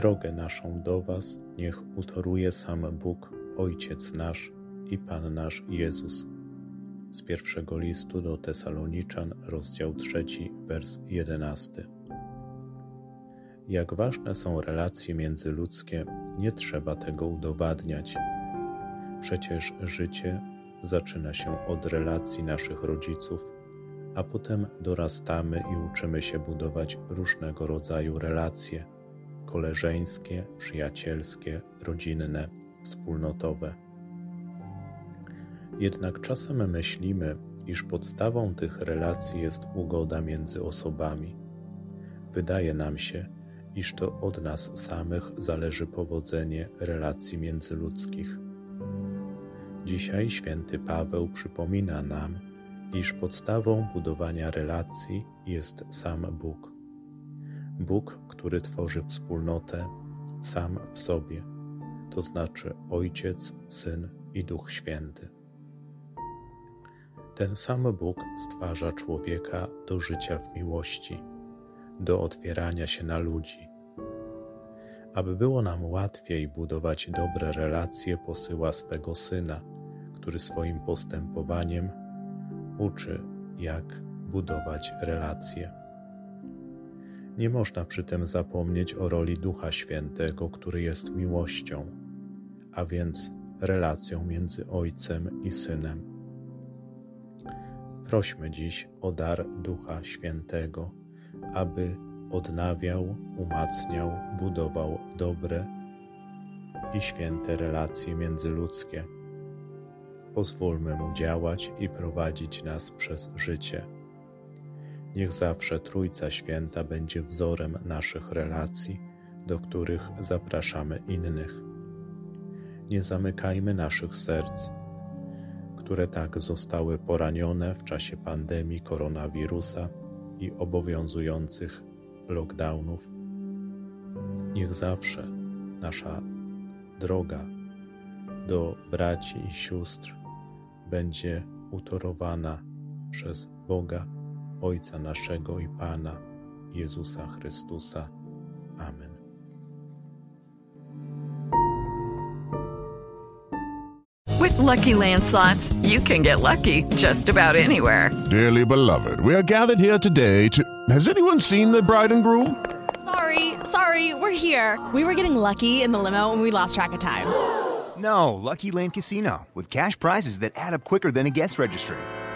Drogę naszą do Was niech utoruje sam Bóg, Ojciec nasz i Pan nasz Jezus. Z pierwszego listu do Tesaloniczan, rozdział trzeci, wers jedenasty. Jak ważne są relacje międzyludzkie, nie trzeba tego udowadniać. Przecież życie zaczyna się od relacji naszych rodziców, a potem dorastamy i uczymy się budować różnego rodzaju relacje koleżeńskie, przyjacielskie, rodzinne, wspólnotowe. Jednak czasem myślimy, iż podstawą tych relacji jest ugoda między osobami. Wydaje nam się, iż to od nas samych zależy powodzenie relacji międzyludzkich. Dzisiaj święty Paweł przypomina nam, iż podstawą budowania relacji jest sam Bóg. Bóg, który tworzy wspólnotę sam w sobie, to znaczy Ojciec, Syn i Duch Święty. Ten sam Bóg stwarza człowieka do życia w miłości, do otwierania się na ludzi. Aby było nam łatwiej budować dobre relacje, posyła swego Syna, który swoim postępowaniem uczy, jak budować relacje. Nie można przy tym zapomnieć o roli Ducha Świętego, który jest miłością, a więc relacją między Ojcem i Synem. Prośmy dziś o dar Ducha Świętego, aby odnawiał, umacniał, budował dobre i święte relacje międzyludzkie. Pozwólmy mu działać i prowadzić nas przez życie. Niech zawsze Trójca Święta będzie wzorem naszych relacji, do których zapraszamy innych. Nie zamykajmy naszych serc, które tak zostały poranione w czasie pandemii koronawirusa i obowiązujących lockdownów. Niech zawsze nasza droga do braci i sióstr będzie utorowana przez Boga Ojca naszego i Pana Jezusa Chrystusa. Amen. With Lucky Land slots, you can get lucky just about anywhere. Dearly beloved, we are gathered here today to. Has anyone seen the bride and groom? Sorry, sorry, we're here. We were getting lucky in the limo and we lost track of time. No, Lucky Land Casino, with cash prizes that add up quicker than a guest registry.